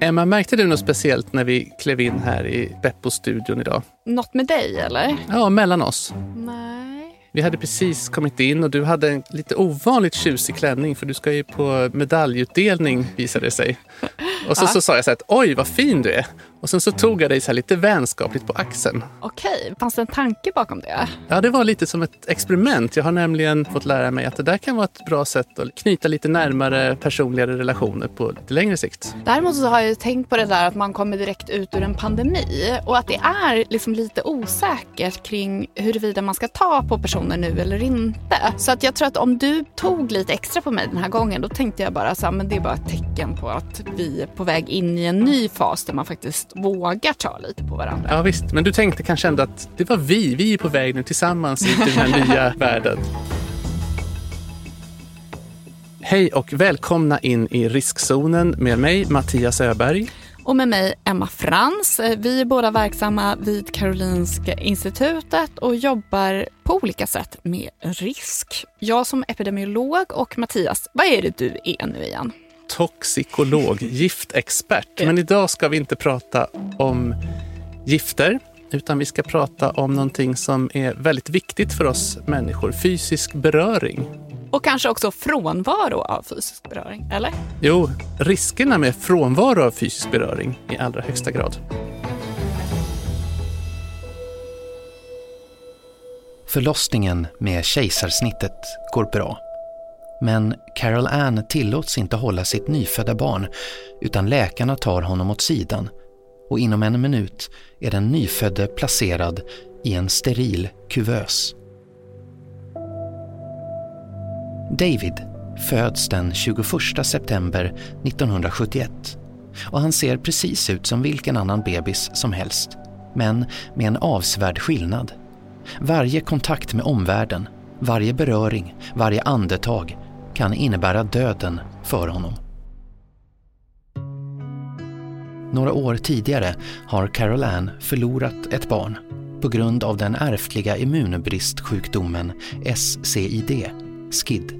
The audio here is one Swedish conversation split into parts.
Emma, märkte du något speciellt när vi klev in här i Beppo-studion idag? Något med dig eller? Ja, mellan oss. Nej. Vi hade precis kommit in och du hade en lite ovanligt tjusig klänning för du ska ju på medaljutdelning visade det sig. Och så, Ja. så sa jag så att oj vad fin du är. Och sen så tog jag dig så här lite vänskapligt på axeln. Okej, fanns det en tanke bakom det? Ja, det var lite som ett experiment. Jag har nämligen fått lära mig att det där kan vara ett bra sätt att knyta lite närmare personligare relationer på lite längre sikt. Däremot så har jag ju tänkt på det där att man kommer direkt ut ur en pandemi och att det är liksom lite osäkert kring huruvida man ska ta på personer nu eller inte. Så att jag tror att om du tog lite extra på mig den här gången då tänkte jag bara så här, men det är bara ett tecken på att vi är på väg in i en ny fas där man faktiskt vågar ta lite på varandra. Ja visst, men du tänkte kanske ändå att det var vi, vi är på väg nu tillsammans in till den här nya världen. Hej och välkomna in i riskzonen med mig Mattias Öberg. Och med mig Emma Frans. Vi är båda verksamma vid Karolinska institutet och jobbar på olika sätt med risk. Jag som epidemiolog och Mattias, vad är det du är nu igen? Toxikolog, giftexpert. Men idag ska vi inte prata om gifter utan vi ska prata om någonting som är väldigt viktigt för oss människor, fysisk beröring. Och kanske också frånvaro av fysisk beröring, eller? Jo, riskerna med frånvaro av fysisk beröring i allra högsta grad. Förlossningen med kejsarsnittet går bra. Men Carol Ann tillåts inte hålla sitt nyfödda barn utan läkarna tar honom åt sidan och inom en minut är den nyfödde placerad i en steril kuvös. David föds den 21 september 1971 och han ser precis ut som vilken annan bebis som helst, men med en avsevärd skillnad. Varje kontakt med omvärlden, varje beröring, varje andetag kan innebära döden för honom. Några år tidigare har Carol Ann förlorat ett barn på grund av den ärftliga immunbristsjukdomen SCID, SCID.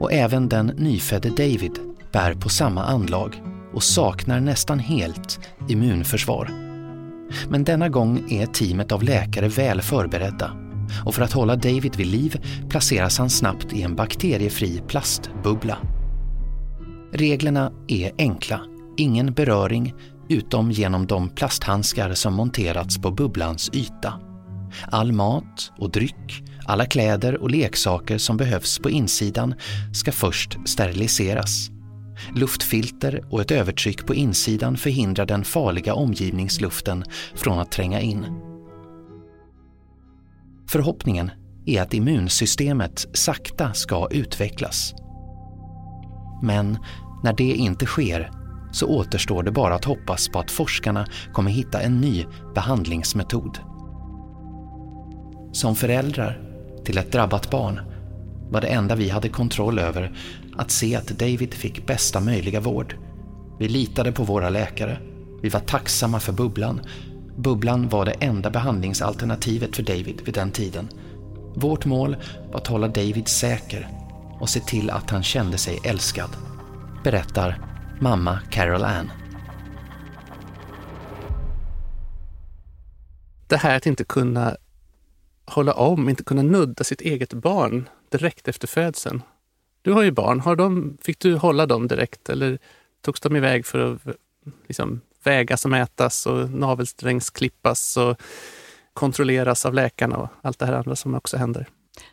Och även den nyfödde David bär på samma anlag och saknar nästan helt immunförsvar. Men denna gång är teamet av läkare väl förberedda och för att hålla David vid liv placeras han snabbt i en bakteriefri plastbubbla. Reglerna är enkla. Ingen beröring utom genom de plasthandskar som monterats på bubblans yta. All mat och dryck, alla kläder och leksaker som behövs på insidan ska först steriliseras. Luftfilter och ett övertryck på insidan förhindrar den farliga omgivningsluften från att tränga in. Förhoppningen är att immunsystemet sakta ska utvecklas. Men när det inte sker så återstår det bara att hoppas på att forskarna kommer hitta en ny behandlingsmetod. Som föräldrar till ett drabbat barn var det enda vi hade kontroll över att se att David fick bästa möjliga vård. Vi litade på våra läkare. Vi var tacksamma för bubblan. Bubblan var det enda behandlingsalternativet för David vid den tiden. Vårt mål var att hålla David säker och se till att han kände sig älskad. Berättar mamma Carol Ann. Det här att inte kunna hålla om, inte kunna nudda sitt eget barn direkt efter födseln. Du har ju barn. Har de, fick du hålla dem direkt eller togs de iväg för att liksom, vägas och mätas och navelsträngsklippas och kontrolleras av läkarna och allt det här andra som också händer?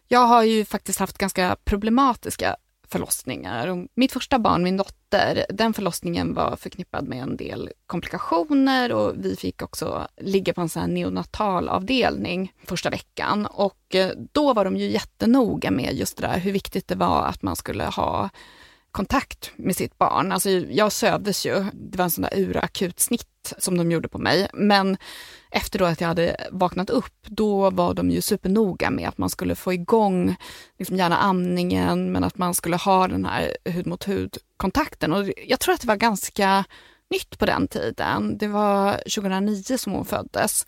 Jag har ju faktiskt haft ganska problematiska förlossningar. Och mitt första barn, min dotter, den förlossningen var förknippad med en del komplikationer och vi fick också ligga på en sån här neonatalavdelning första veckan. Och eh, då var de ju jättenoga med just det där hur viktigt det var att man skulle ha kontakt med sitt barn. Alltså jag sövdes ju, det var en sån där urakut snitt som de gjorde på mig. Men efter då att jag hade vaknat upp, då var de ju supernoga med att man skulle få igång liksom gärna amningen, men att man skulle ha den här hud mot hud-kontakten. Och jag tror att det var ganska nytt på den tiden. Det var 2009 som hon föddes.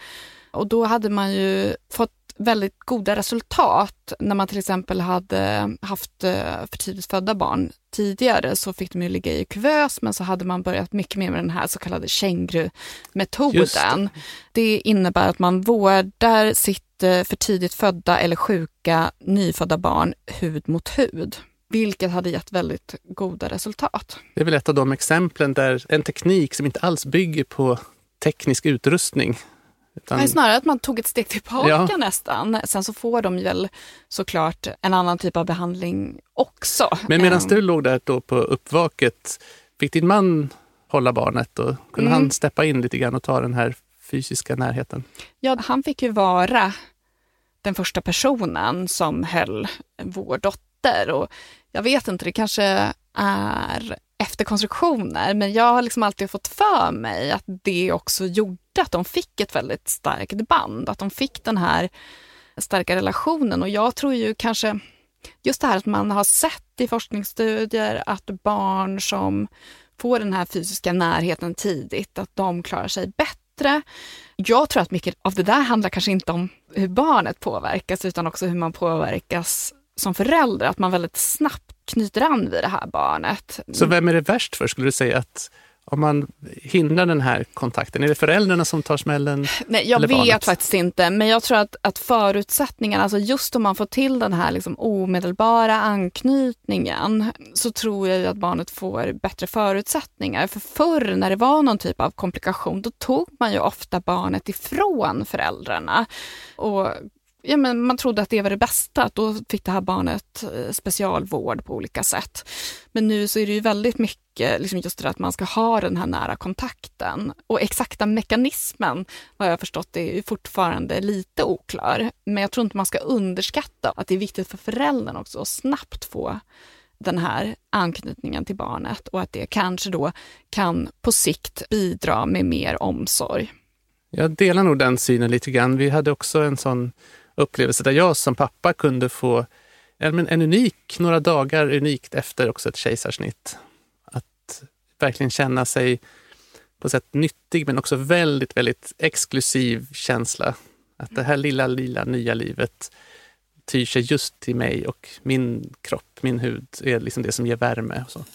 Och då hade man ju fått väldigt goda resultat. När man till exempel hade haft eh, för tidigt födda barn tidigare så fick de ju ligga i kuvös men så hade man börjat mycket mer med den här så kallade Kängru-metoden. Det. det innebär att man vårdar sitt eh, för tidigt födda eller sjuka nyfödda barn hud mot hud vilket hade gett väldigt goda resultat. Det är väl ett av de exemplen där en teknik som inte alls bygger på teknisk utrustning utan... Nej, snarare att man tog ett steg tillbaka ja. nästan. Sen så får de väl såklart en annan typ av behandling också. Men medan ehm. du låg där då på uppvaket, fick din man hålla barnet och kunde mm. han steppa in lite grann och ta den här fysiska närheten? Ja, han fick ju vara den första personen som höll vår dotter och jag vet inte, det kanske är efterkonstruktioner, men jag har liksom alltid fått för mig att det också gjorde att de fick ett väldigt starkt band, att de fick den här starka relationen och jag tror ju kanske just det här att man har sett i forskningsstudier att barn som får den här fysiska närheten tidigt, att de klarar sig bättre. Jag tror att mycket av det där handlar kanske inte om hur barnet påverkas utan också hur man påverkas som förälder, att man väldigt snabbt knyter an vid det här barnet. Så vem är det värst för, skulle du säga? att om man hindrar den här kontakten? Är det föräldrarna som tar smällen? Nej, jag vet barnet? faktiskt inte, men jag tror att, att förutsättningarna, alltså just om man får till den här liksom omedelbara anknytningen, så tror jag att barnet får bättre förutsättningar. För förr när det var någon typ av komplikation, då tog man ju ofta barnet ifrån föräldrarna och ja, men man trodde att det var det bästa, att då fick det här barnet eh, specialvård på olika sätt. Men nu så är det ju väldigt mycket liksom just det att man ska ha den här nära kontakten. Och exakta mekanismen, vad jag har förstått, är ju fortfarande lite oklar. Men jag tror inte man ska underskatta att det är viktigt för föräldern också att snabbt få den här anknytningen till barnet och att det kanske då kan på sikt bidra med mer omsorg. Jag delar nog den synen lite grann. Vi hade också en sån upplevelse där jag som pappa kunde få en, en unik, några dagar unikt efter också ett kejsarsnitt. Att verkligen känna sig på sätt nyttig men också väldigt, väldigt exklusiv känsla. Att det här lilla, lilla nya livet tyr sig just till mig och min kropp, min hud är liksom det som ger värme. Och så.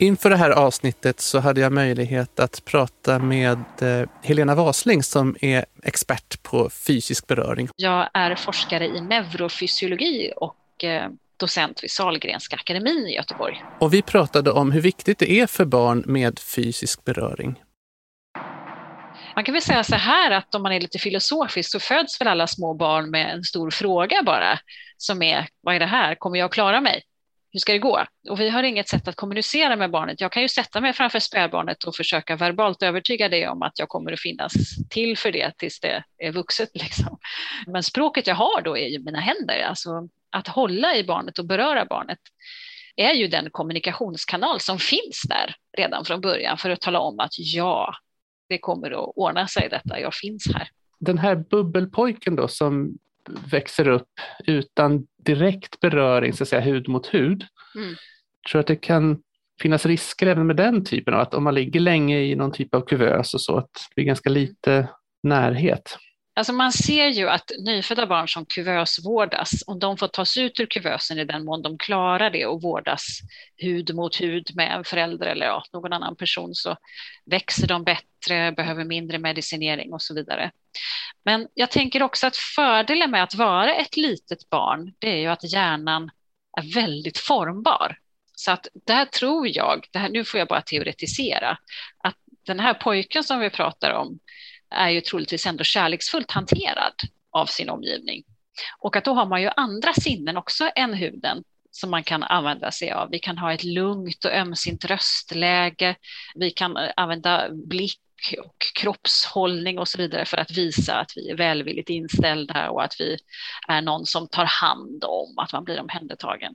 Inför det här avsnittet så hade jag möjlighet att prata med eh, Helena Wasling som är expert på fysisk beröring. Jag är forskare i neurofysiologi och eh, docent vid Sahlgrenska akademin i Göteborg. Och vi pratade om hur viktigt det är för barn med fysisk beröring. Man kan väl säga så här att om man är lite filosofisk så föds väl alla små barn med en stor fråga bara som är vad är det här, kommer jag klara mig? Hur ska det gå? Och vi har inget sätt att kommunicera med barnet. Jag kan ju sätta mig framför spädbarnet och försöka verbalt övertyga det om att jag kommer att finnas till för det tills det är vuxet. Liksom. Men språket jag har då är ju mina händer, alltså att hålla i barnet och beröra barnet är ju den kommunikationskanal som finns där redan från början för att tala om att ja, det kommer att ordna sig detta, jag finns här. Den här bubbelpojken då som växer upp utan direkt beröring, så att säga, hud mot hud. Mm. tror att det kan finnas risker även med den typen av att om man ligger länge i någon typ av kuvös och så, att det blir ganska lite närhet. Alltså man ser ju att nyfödda barn som kuvösvårdas, om de får tas ut ur kuvösen i den mån de klarar det och vårdas hud mot hud med en förälder eller ja, någon annan person så växer de bättre, behöver mindre medicinering och så vidare. Men jag tänker också att fördelen med att vara ett litet barn, det är ju att hjärnan är väldigt formbar. Så att där tror jag, det här, nu får jag bara teoretisera, att den här pojken som vi pratar om är ju troligtvis ändå kärleksfullt hanterad av sin omgivning. Och att då har man ju andra sinnen också än huden som man kan använda sig av. Vi kan ha ett lugnt och ömsint röstläge. Vi kan använda blick och kroppshållning och så vidare för att visa att vi är välvilligt inställda och att vi är någon som tar hand om att man blir omhändertagen.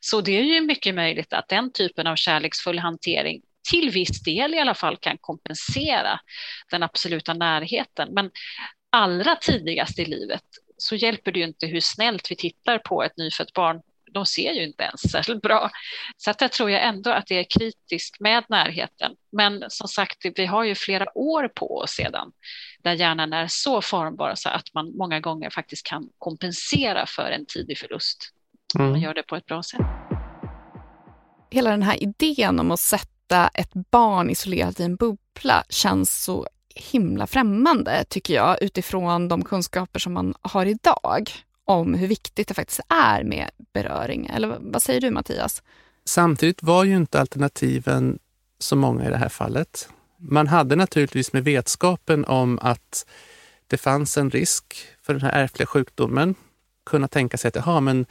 Så det är ju mycket möjligt att den typen av kärleksfull hantering till viss del i alla fall kan kompensera den absoluta närheten. Men allra tidigast i livet så hjälper det ju inte hur snällt vi tittar på ett nyfött barn de ser ju inte ens särskilt bra. Så att jag tror jag ändå att det är kritiskt med närheten. Men som sagt, vi har ju flera år på oss sedan där hjärnan är så formbar så att man många gånger faktiskt kan kompensera för en tidig förlust. Mm. Man gör det på ett bra sätt. Hela den här idén om att sätta ett barn isolerat i en bubbla känns så himla främmande, tycker jag, utifrån de kunskaper som man har idag om hur viktigt det faktiskt är med beröring. Eller vad säger du Mattias? Samtidigt var ju inte alternativen så många i det här fallet. Man hade naturligtvis med vetskapen om att det fanns en risk för den här ärftliga sjukdomen kunna tänka sig att jaha, men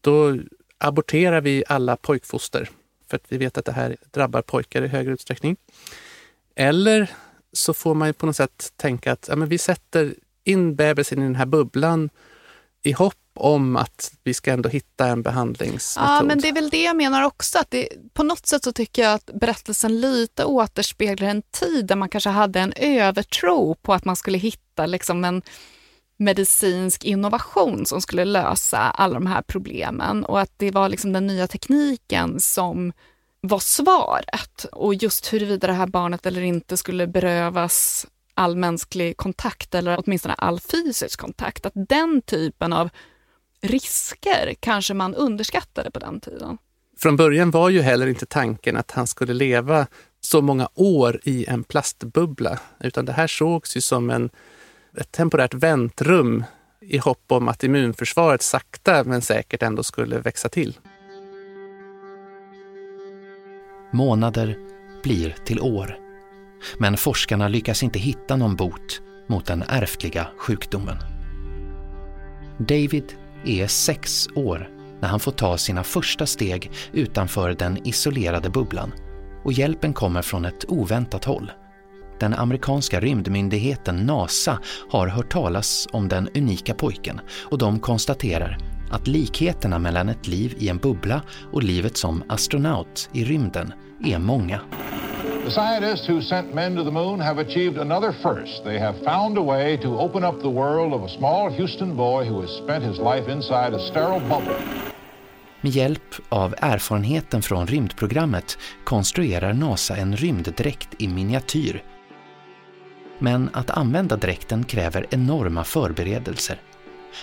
då aborterar vi alla pojkfoster för att vi vet att det här drabbar pojkar i högre utsträckning. Eller så får man ju på något sätt tänka att ja, men vi sätter in bebisen i den här bubblan i hopp om att vi ska ändå hitta en behandlingsmetod. Ja, men det är väl det jag menar också. Att det, på något sätt så tycker jag att berättelsen lite återspeglar en tid där man kanske hade en övertro på att man skulle hitta liksom en medicinsk innovation som skulle lösa alla de här problemen och att det var liksom den nya tekniken som var svaret. Och just huruvida det här barnet eller inte skulle berövas all mänsklig kontakt eller åtminstone all fysisk kontakt. Att den typen av risker kanske man underskattade på den tiden. Från början var ju heller inte tanken att han skulle leva så många år i en plastbubbla, utan det här sågs ju som en, ett temporärt väntrum i hopp om att immunförsvaret sakta men säkert ändå skulle växa till. Månader blir till år. Men forskarna lyckas inte hitta någon bot mot den ärftliga sjukdomen. David är sex år när han får ta sina första steg utanför den isolerade bubblan och hjälpen kommer från ett oväntat håll. Den amerikanska rymdmyndigheten NASA har hört talas om den unika pojken och de konstaterar att likheterna mellan ett liv i en bubbla och livet som astronaut i rymden är många. The scientists who sent men to the moon have achieved another first. They have found a way to open up the world of a small Houston boy who has spent his life inside a sterile bubble. Med hjälp av erfarenheten från rymdprogrammet konstruerar NASA en rymddräkt i miniatyr. Men att använda dräkten kräver enorma förberedelser.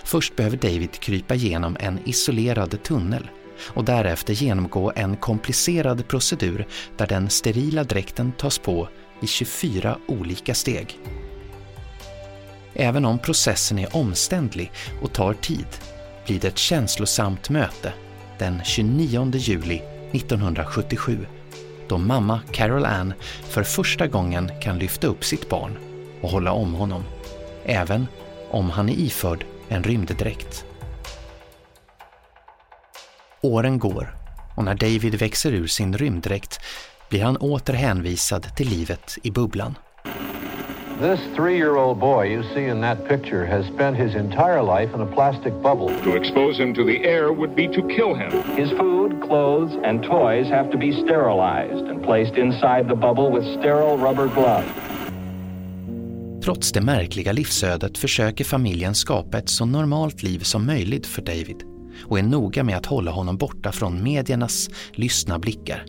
Först behöver David krypa igenom en isolerad tunnel och därefter genomgå en komplicerad procedur där den sterila dräkten tas på i 24 olika steg. Även om processen är omständlig och tar tid blir det ett känslosamt möte den 29 juli 1977 då mamma Carol Ann för första gången kan lyfta upp sitt barn och hålla om honom, även om han är iförd en rymddräkt. Åren går och när David växer ur sin rymddräkt blir han åter hänvisad till livet i bubblan. This three-year-old boy you see in that picture has spent his entire life in a plastic bubble. To expose him to the air would be to kill him. His food, clothes, and toys have to be sterilized and placed inside the bubble with sterile rubber gloves. Trots det märkliga livsödet försöker familjen skapa ett så normalt liv som möjligt för David och är noga med att hålla honom borta från mediernas lystna blickar.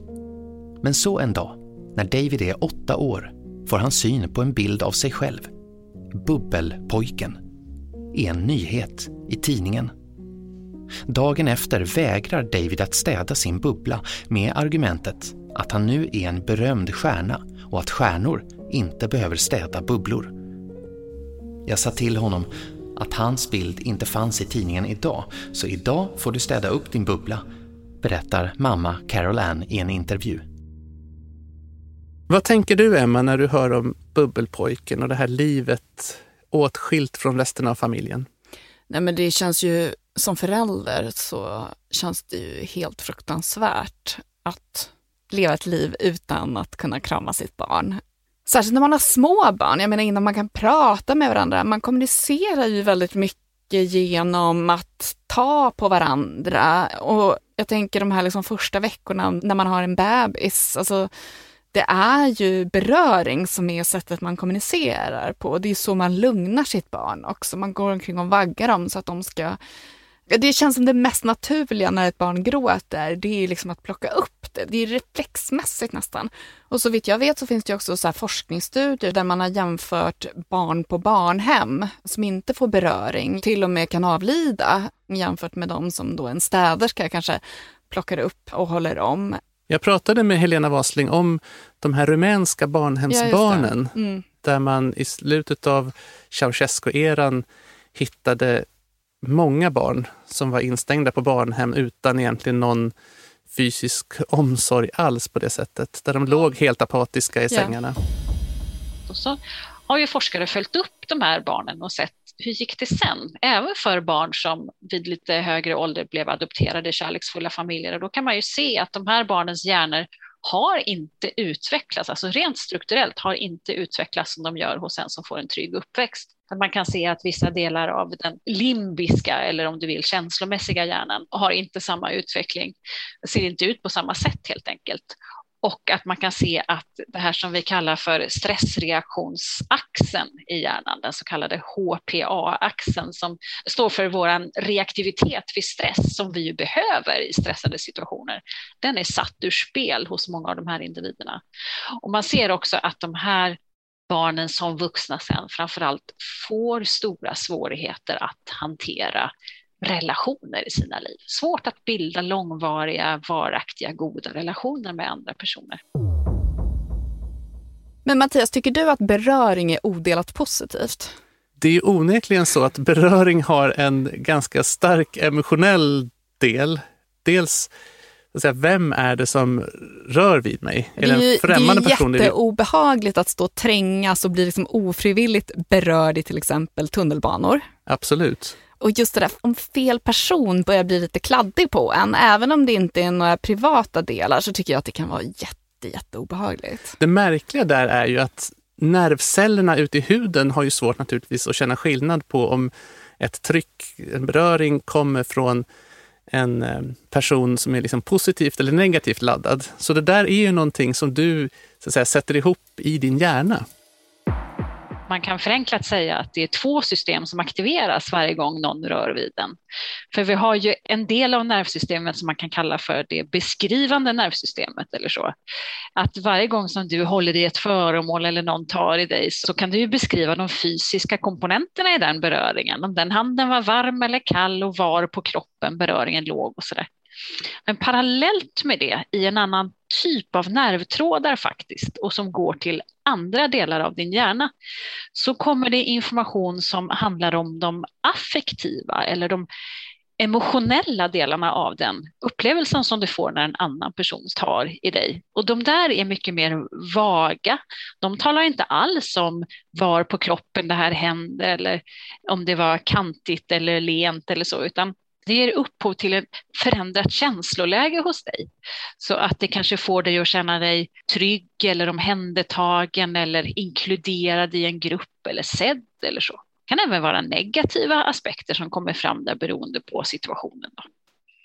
Men så en dag, när David är åtta år, får han syn på en bild av sig själv. Bubbelpojken. Är en nyhet i tidningen. Dagen efter vägrar David att städa sin bubbla med argumentet att han nu är en berömd stjärna och att stjärnor inte behöver städa bubblor. Jag sa till honom att hans bild inte fanns i tidningen idag, så idag får du städa upp din bubbla, berättar mamma Carol Ann i en intervju. Vad tänker du Emma när du hör om bubbelpojken och det här livet åtskilt från resten av familjen? Nej men det känns ju, som förälder så känns det ju helt fruktansvärt att leva ett liv utan att kunna krama sitt barn. Särskilt när man har små barn, jag menar innan man kan prata med varandra. Man kommunicerar ju väldigt mycket genom att ta på varandra. Och jag tänker de här liksom första veckorna när man har en bebis, alltså det är ju beröring som är sättet man kommunicerar på. Det är så man lugnar sitt barn också. Man går omkring och vaggar dem så att de ska Det känns som det mest naturliga när ett barn gråter, det är liksom att plocka upp det. Det är reflexmässigt nästan. Och så vitt jag vet så finns det också så forskningsstudier där man har jämfört barn på barnhem som inte får beröring, till och med kan avlida, jämfört med de som då en städerska kanske plockar upp och håller om. Jag pratade med Helena Wasling om de här rumänska barnhemsbarnen, ja, mm. där man i slutet av Ceausescu-eran hittade många barn som var instängda på barnhem utan egentligen någon fysisk omsorg alls på det sättet. Där de låg helt apatiska i sängarna. Och så har ju forskare följt upp de här barnen och sett hur gick det sen? Även för barn som vid lite högre ålder blev adopterade i kärleksfulla familjer. Och då kan man ju se att de här barnens hjärnor har inte utvecklats, alltså rent strukturellt har inte utvecklats som de gör hos en som får en trygg uppväxt. Att man kan se att vissa delar av den limbiska, eller om du vill känslomässiga hjärnan, har inte samma utveckling, ser inte ut på samma sätt helt enkelt. Och att man kan se att det här som vi kallar för stressreaktionsaxeln i hjärnan, den så kallade HPA-axeln som står för vår reaktivitet vid stress som vi ju behöver i stressade situationer, den är satt ur spel hos många av de här individerna. Och man ser också att de här barnen som vuxna sen framförallt får stora svårigheter att hantera relationer i sina liv. Svårt att bilda långvariga, varaktiga, goda relationer med andra personer. Men Mattias, tycker du att beröring är odelat positivt? Det är onekligen så att beröring har en ganska stark emotionell del. Dels säga, vem är det som rör vid mig? Är det är ju, främmande det är person? jätteobehagligt att stå och trängas och bli liksom ofrivilligt berörd i till exempel tunnelbanor. Absolut. Och just det där om fel person börjar bli lite kladdig på en, även om det inte är några privata delar, så tycker jag att det kan vara jätte, jätteobehagligt. Det märkliga där är ju att nervcellerna ute i huden har ju svårt naturligtvis att känna skillnad på om ett tryck, en beröring kommer från en eh, person som är liksom positivt eller negativt laddad. Så det där är ju någonting som du så att säga, sätter ihop i din hjärna man kan förenklat säga att det är två system som aktiveras varje gång någon rör vid den. För vi har ju en del av nervsystemet som man kan kalla för det beskrivande nervsystemet eller så. Att varje gång som du håller i ett föremål eller någon tar i dig så kan du ju beskriva de fysiska komponenterna i den beröringen. Om den handen var varm eller kall och var på kroppen beröringen låg och så där. Men parallellt med det i en annan typ av nervtrådar faktiskt och som går till andra delar av din hjärna så kommer det information som handlar om de affektiva eller de emotionella delarna av den upplevelsen som du får när en annan person tar i dig. Och de där är mycket mer vaga. De talar inte alls om var på kroppen det här hände eller om det var kantigt eller lent eller så, utan det ger upphov till ett förändrat känsloläge hos dig. Så att det kanske får dig att känna dig trygg eller omhändertagen eller inkluderad i en grupp eller sedd eller så. Det kan även vara negativa aspekter som kommer fram där beroende på situationen. Då.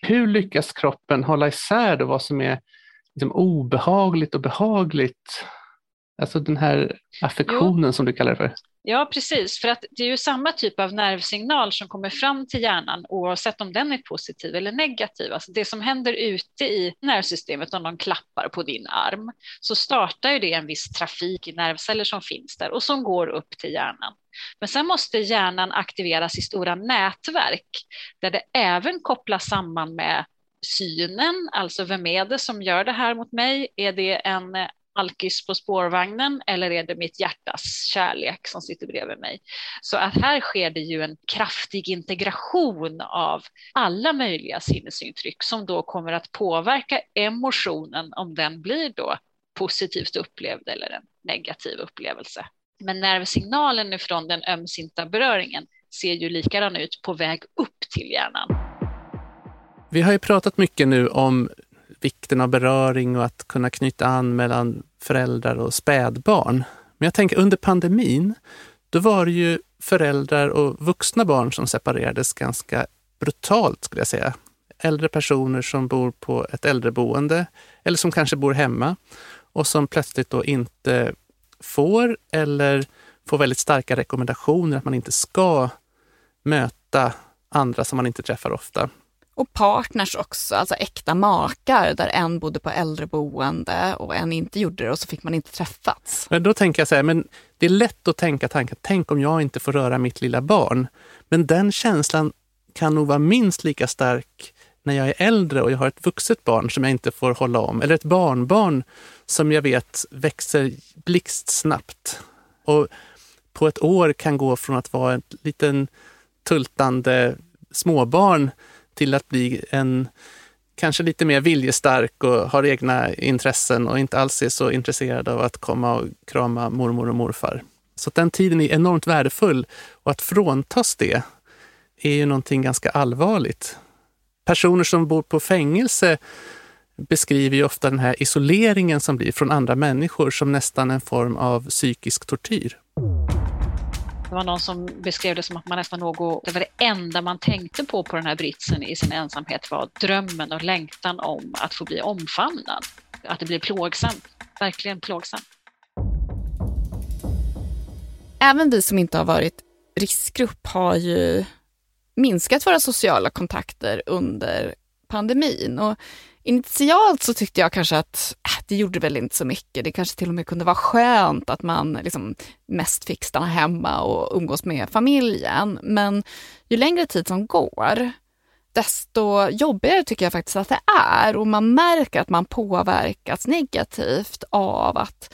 Hur lyckas kroppen hålla isär då vad som är liksom obehagligt och behagligt? Alltså den här affektionen jo. som du kallar det för. Ja, precis, för att det är ju samma typ av nervsignal som kommer fram till hjärnan oavsett om den är positiv eller negativ. Alltså det som händer ute i nervsystemet om någon klappar på din arm så startar ju det en viss trafik i nervceller som finns där och som går upp till hjärnan. Men sen måste hjärnan aktiveras i stora nätverk där det även kopplas samman med synen, alltså vem är det som gör det här mot mig? Är det en alkis på spårvagnen eller är det mitt hjärtas kärlek som sitter bredvid mig? Så att här sker det ju en kraftig integration av alla möjliga sinnesintryck som då kommer att påverka emotionen om den blir då positivt upplevd eller en negativ upplevelse. Men nervsignalen från den ömsinta beröringen ser ju likadan ut på väg upp till hjärnan. Vi har ju pratat mycket nu om vikten av beröring och att kunna knyta an mellan föräldrar och spädbarn. Men jag tänker under pandemin, då var det ju föräldrar och vuxna barn som separerades ganska brutalt skulle jag säga. Äldre personer som bor på ett äldreboende eller som kanske bor hemma och som plötsligt då inte får eller får väldigt starka rekommendationer att man inte ska möta andra som man inte träffar ofta. Och partners också, alltså äkta makar där en bodde på äldreboende och en inte gjorde det och så fick man inte träffats. Men då tänker jag så här, men det är lätt att tänka tanken, tänk om jag inte får röra mitt lilla barn. Men den känslan kan nog vara minst lika stark när jag är äldre och jag har ett vuxet barn som jag inte får hålla om. Eller ett barnbarn som jag vet växer blixtsnabbt. Och på ett år kan gå från att vara ett liten tultande småbarn till att bli en kanske lite mer viljestark och har egna intressen och inte alls är så intresserad av att komma och krama mormor och morfar. Så den tiden är enormt värdefull och att fråntas det är ju någonting ganska allvarligt. Personer som bor på fängelse beskriver ju ofta den här isoleringen som blir från andra människor som nästan en form av psykisk tortyr. Det var någon som beskrev det som att man nästan låg det var det enda man tänkte på på den här britsen i sin ensamhet var drömmen och längtan om att få bli omfamnad. Att det blir plågsamt, verkligen plågsamt. Även vi som inte har varit riskgrupp har ju minskat våra sociala kontakter under pandemin. Och initialt så tyckte jag kanske att äh, det gjorde väl inte så mycket. Det kanske till och med kunde vara skönt att man liksom mest fick stanna hemma och umgås med familjen. Men ju längre tid som går, desto jobbigare tycker jag faktiskt att det är. Och man märker att man påverkas negativt av att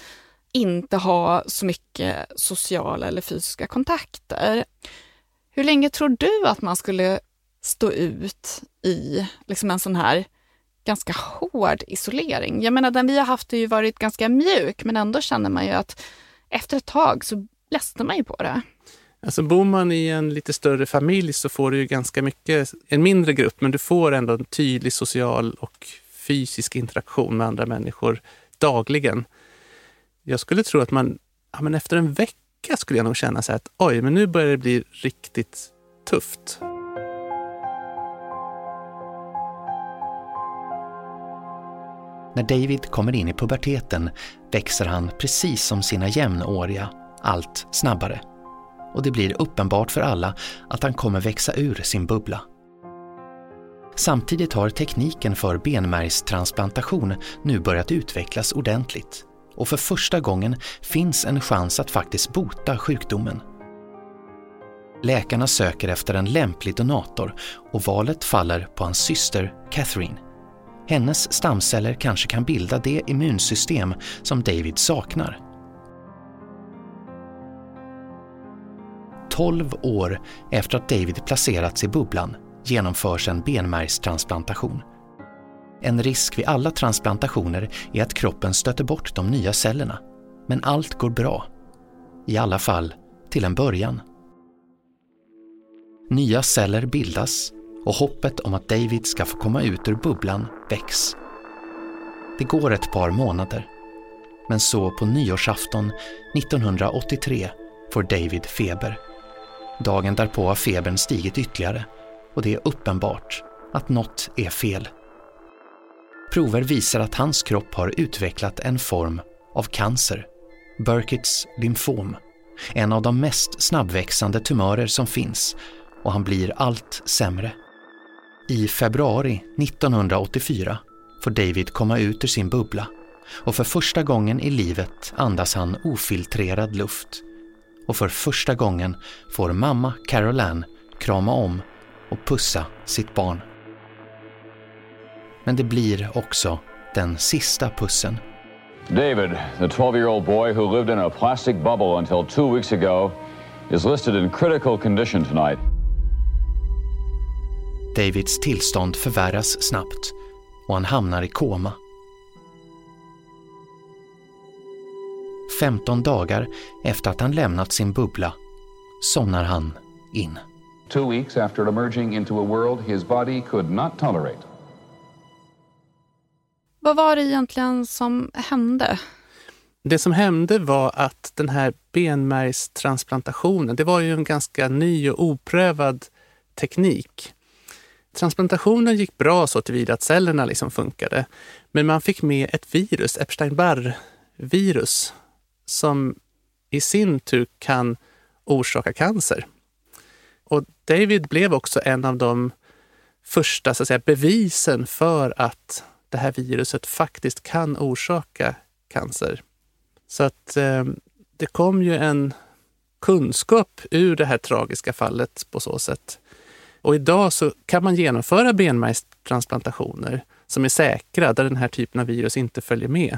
inte ha så mycket sociala eller fysiska kontakter. Hur länge tror du att man skulle stå ut i liksom en sån här ganska hård isolering? Jag menar, den vi har haft har ju varit ganska mjuk, men ändå känner man ju att efter ett tag så ledsnar man ju på det. Alltså bor man i en lite större familj så får du ju ganska mycket, en mindre grupp, men du får ändå en tydlig social och fysisk interaktion med andra människor dagligen. Jag skulle tro att man, ja, men efter en vecka skulle jag nog känna så att oj, men nu börjar det bli riktigt tufft. När David kommer in i puberteten växer han precis som sina jämnåriga, allt snabbare. Och det blir uppenbart för alla att han kommer växa ur sin bubbla. Samtidigt har tekniken för benmärgstransplantation nu börjat utvecklas ordentligt och för första gången finns en chans att faktiskt bota sjukdomen. Läkarna söker efter en lämplig donator och valet faller på hans syster Catherine. Hennes stamceller kanske kan bilda det immunsystem som David saknar. 12 år efter att David placerats i bubblan genomförs en benmärgstransplantation. En risk vid alla transplantationer är att kroppen stöter bort de nya cellerna. Men allt går bra. I alla fall till en början. Nya celler bildas och hoppet om att David ska få komma ut ur bubblan väcks. Det går ett par månader. Men så på nyårsafton 1983 får David feber. Dagen därpå har febern stigit ytterligare och det är uppenbart att något är fel. Prover visar att hans kropp har utvecklat en form av cancer, Burkitts lymfom, en av de mest snabbväxande tumörer som finns och han blir allt sämre. I februari 1984 får David komma ut ur sin bubbla och för första gången i livet andas han ofiltrerad luft. Och för första gången får mamma Caroline krama om och pussa sitt barn. Men det blir också den sista pussen. David, the 12-year-old boy who lived in a plastic bubble until two weeks ago, is listed in critical condition tonight. Davids tillstånd förvärras snabbt och han hamnar i koma. 15 dagar efter att han lämnat sin bubbla somnar han in. Two weeks after emerging into a world his body could not tolerate. Vad var det egentligen som hände? Det som hände var att den här benmärgstransplantationen, det var ju en ganska ny och oprövad teknik. Transplantationen gick bra så tillvida att cellerna liksom funkade. Men man fick med ett virus, Epstein-Barr-virus, som i sin tur kan orsaka cancer. Och David blev också en av de första så att säga, bevisen för att det här viruset faktiskt kan orsaka cancer. Så att eh, det kom ju en kunskap ur det här tragiska fallet på så sätt. Och idag så kan man genomföra benmärgstransplantationer som är säkra, där den här typen av virus inte följer med.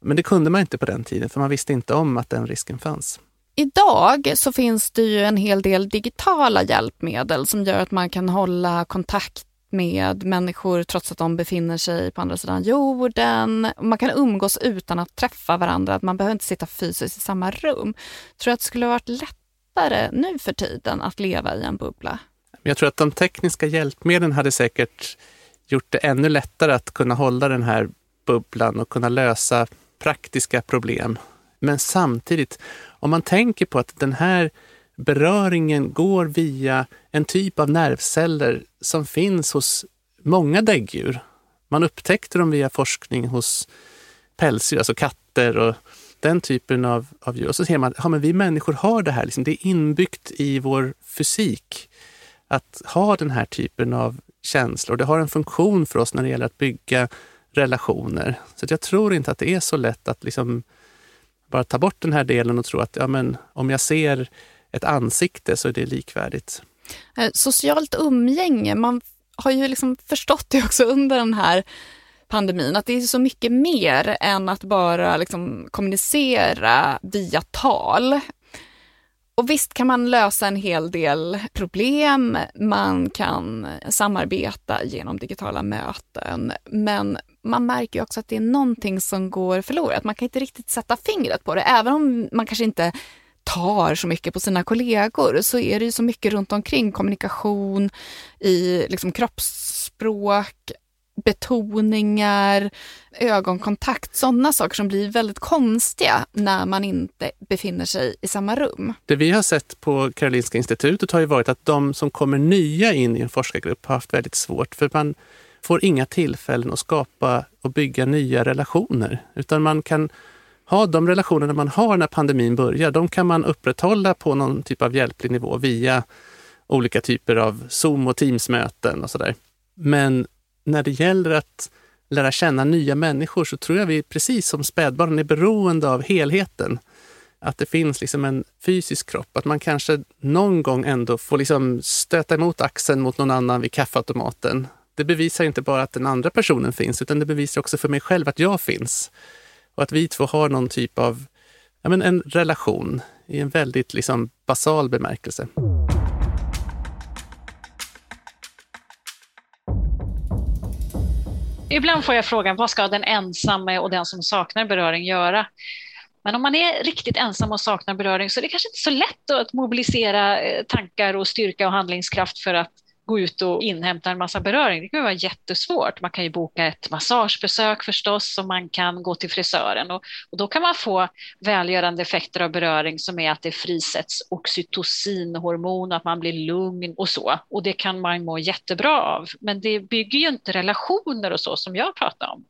Men det kunde man inte på den tiden, för man visste inte om att den risken fanns. Idag så finns det ju en hel del digitala hjälpmedel som gör att man kan hålla kontakt med människor trots att de befinner sig på andra sidan jorden. Man kan umgås utan att träffa varandra, man behöver inte sitta fysiskt i samma rum. Tror du att det skulle varit lättare nu för tiden att leva i en bubbla? Jag tror att de tekniska hjälpmedlen hade säkert gjort det ännu lättare att kunna hålla den här bubblan och kunna lösa praktiska problem. Men samtidigt, om man tänker på att den här beröringen går via en typ av nervceller som finns hos många däggdjur. Man upptäckte dem via forskning hos pälsdjur, alltså katter och den typen av, av djur. Och så ser man att ja, men vi människor har det här, liksom, det är inbyggt i vår fysik att ha den här typen av känslor. Det har en funktion för oss när det gäller att bygga relationer. Så jag tror inte att det är så lätt att liksom bara ta bort den här delen och tro att ja, men, om jag ser ett ansikte så är det likvärdigt. Eh, socialt umgänge, man har ju liksom förstått det också under den här pandemin, att det är så mycket mer än att bara liksom kommunicera via tal. Och visst kan man lösa en hel del problem, man kan samarbeta genom digitala möten, men man märker också att det är någonting som går förlorat. Man kan inte riktigt sätta fingret på det, även om man kanske inte tar så mycket på sina kollegor så är det ju så mycket runt omkring. Kommunikation i liksom kroppsspråk, betoningar, ögonkontakt, sådana saker som blir väldigt konstiga när man inte befinner sig i samma rum. Det vi har sett på Karolinska institutet har ju varit att de som kommer nya in i en forskargrupp har haft väldigt svårt för man får inga tillfällen att skapa och bygga nya relationer, utan man kan ha de relationerna man har när pandemin börjar, de kan man upprätthålla på någon typ av hjälplig nivå via olika typer av Zoom och Teams-möten och sådär. Men när det gäller att lära känna nya människor så tror jag vi, precis som spädbarn, är beroende av helheten. Att det finns liksom en fysisk kropp, att man kanske någon gång ändå får liksom stöta emot axeln mot någon annan vid kaffeautomaten. Det bevisar inte bara att den andra personen finns, utan det bevisar också för mig själv att jag finns. Och att vi två har någon typ av ja, men en relation i en väldigt liksom basal bemärkelse. Ibland får jag frågan, vad ska den ensamme och den som saknar beröring göra? Men om man är riktigt ensam och saknar beröring så är det kanske inte så lätt att mobilisera eh, tankar och styrka och handlingskraft för att gå ut och inhämta en massa beröring. Det kan vara jättesvårt. Man kan ju boka ett massagebesök förstås och man kan gå till frisören och, och då kan man få välgörande effekter av beröring som är att det frisätts oxytocinhormon, att man blir lugn och så. Och det kan man må jättebra av. Men det bygger ju inte relationer och så som jag pratar om.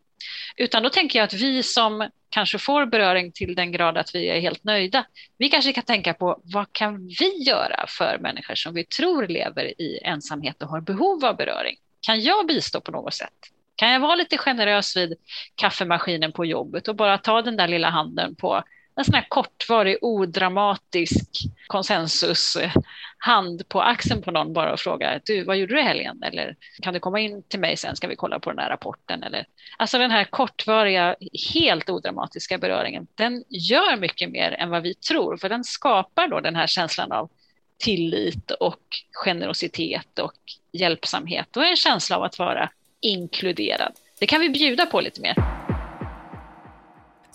Utan då tänker jag att vi som kanske får beröring till den grad att vi är helt nöjda, vi kanske kan tänka på vad kan vi göra för människor som vi tror lever i ensamhet och har behov av beröring? Kan jag bistå på något sätt? Kan jag vara lite generös vid kaffemaskinen på jobbet och bara ta den där lilla handen på en sån här kortvarig, odramatisk konsensus eh, hand på axeln på någon bara och fråga du, vad gjorde du i helgen? Eller kan du komma in till mig sen ska vi kolla på den här rapporten? Eller, alltså den här kortvariga, helt odramatiska beröringen, den gör mycket mer än vad vi tror, för den skapar då den här känslan av tillit och generositet och hjälpsamhet och en känsla av att vara inkluderad. Det kan vi bjuda på lite mer.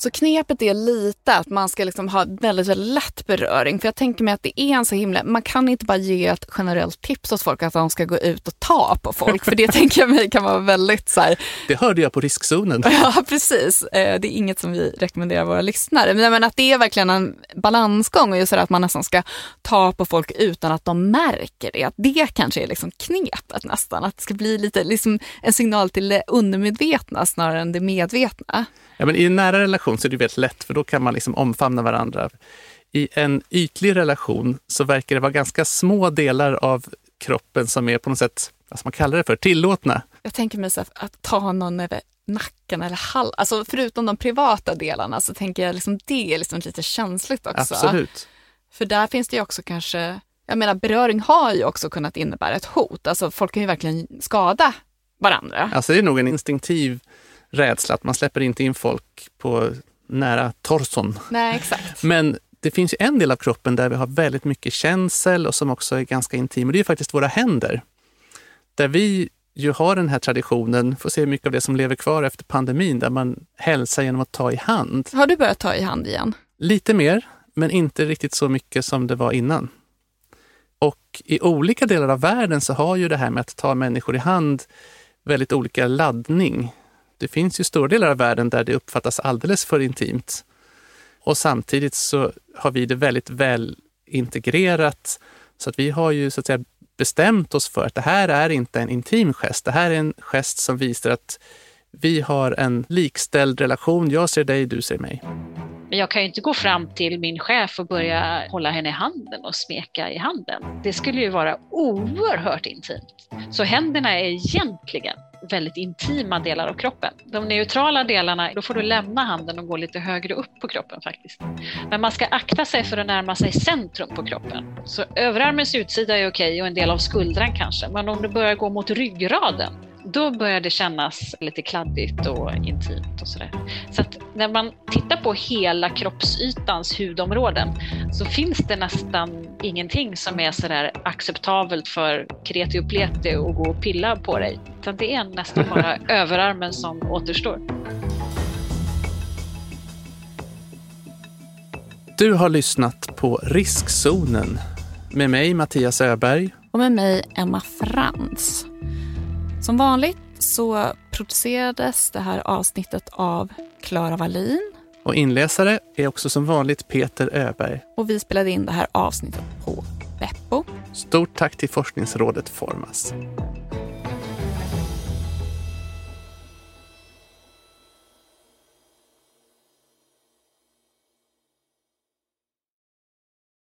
Så knepet är lite att man ska liksom ha väldigt, väldigt lätt beröring. För jag tänker mig att det är en så himla, man kan inte bara ge ett generellt tips åt folk att de ska gå ut och ta på folk. För det tänker jag mig kan vara väldigt så här... Det hörde jag på riskzonen. Ja, precis. Eh, det är inget som vi rekommenderar våra lyssnare. Men att det är verkligen en balansgång och just att man nästan ska ta på folk utan att de märker det. Att det kanske är liksom knepet nästan. Att det ska bli lite liksom en signal till det undermedvetna snarare än det medvetna. Ja, men I en nära relation så är det väldigt lätt för då kan man liksom omfamna varandra i en ytlig relation så verkar det vara ganska små delar av kroppen som är på något sätt, vad ska man kalla det för, tillåtna. Jag tänker mig så att ta någon över nacken eller hall, alltså förutom de privata delarna så tänker jag liksom det är liksom lite känsligt också. Absolut. För där finns det ju också kanske, jag menar beröring har ju också kunnat innebära ett hot, alltså folk kan ju verkligen skada varandra. Alltså det är nog en instinktiv rädsla att man släpper inte in folk på nära torson. Nej, exakt. Men det finns ju en del av kroppen där vi har väldigt mycket känsel och som också är ganska intim och det är faktiskt våra händer. Där vi ju har den här traditionen, får se mycket av det som lever kvar efter pandemin, där man hälsar genom att ta i hand. Har du börjat ta i hand igen? Lite mer, men inte riktigt så mycket som det var innan. Och i olika delar av världen så har ju det här med att ta människor i hand väldigt olika laddning. Det finns ju stora delar av världen där det uppfattas alldeles för intimt. Och samtidigt så har vi det väldigt väl integrerat. Så att vi har ju så att säga bestämt oss för att det här är inte en intim gest. Det här är en gest som visar att vi har en likställd relation. Jag ser dig, du ser mig. Men jag kan ju inte gå fram till min chef och börja hålla henne i handen och smeka i handen. Det skulle ju vara oerhört intimt. Så händerna är egentligen väldigt intima delar av kroppen. De neutrala delarna, då får du lämna handen och gå lite högre upp på kroppen faktiskt. Men man ska akta sig för att närma sig centrum på kroppen. Så överarmens utsida är okej och en del av skuldran kanske, men om du börjar gå mot ryggraden, då börjar det kännas lite kladdigt och intimt och sådär. Så att när man tittar på hela kroppsytans hudområden så finns det nästan ingenting som är sådär acceptabelt för kreti och pleti och gå och pilla på dig. Utan det är nästan bara överarmen som återstår. Du har lyssnat på Riskzonen med mig Mattias Öberg och med mig Emma Frans. Som vanligt så producerades det här avsnittet av Klara Wallin. Och inläsare är också som vanligt Peter Öberg. Och vi spelade in det här avsnittet på Beppo. Stort tack till Forskningsrådet Formas.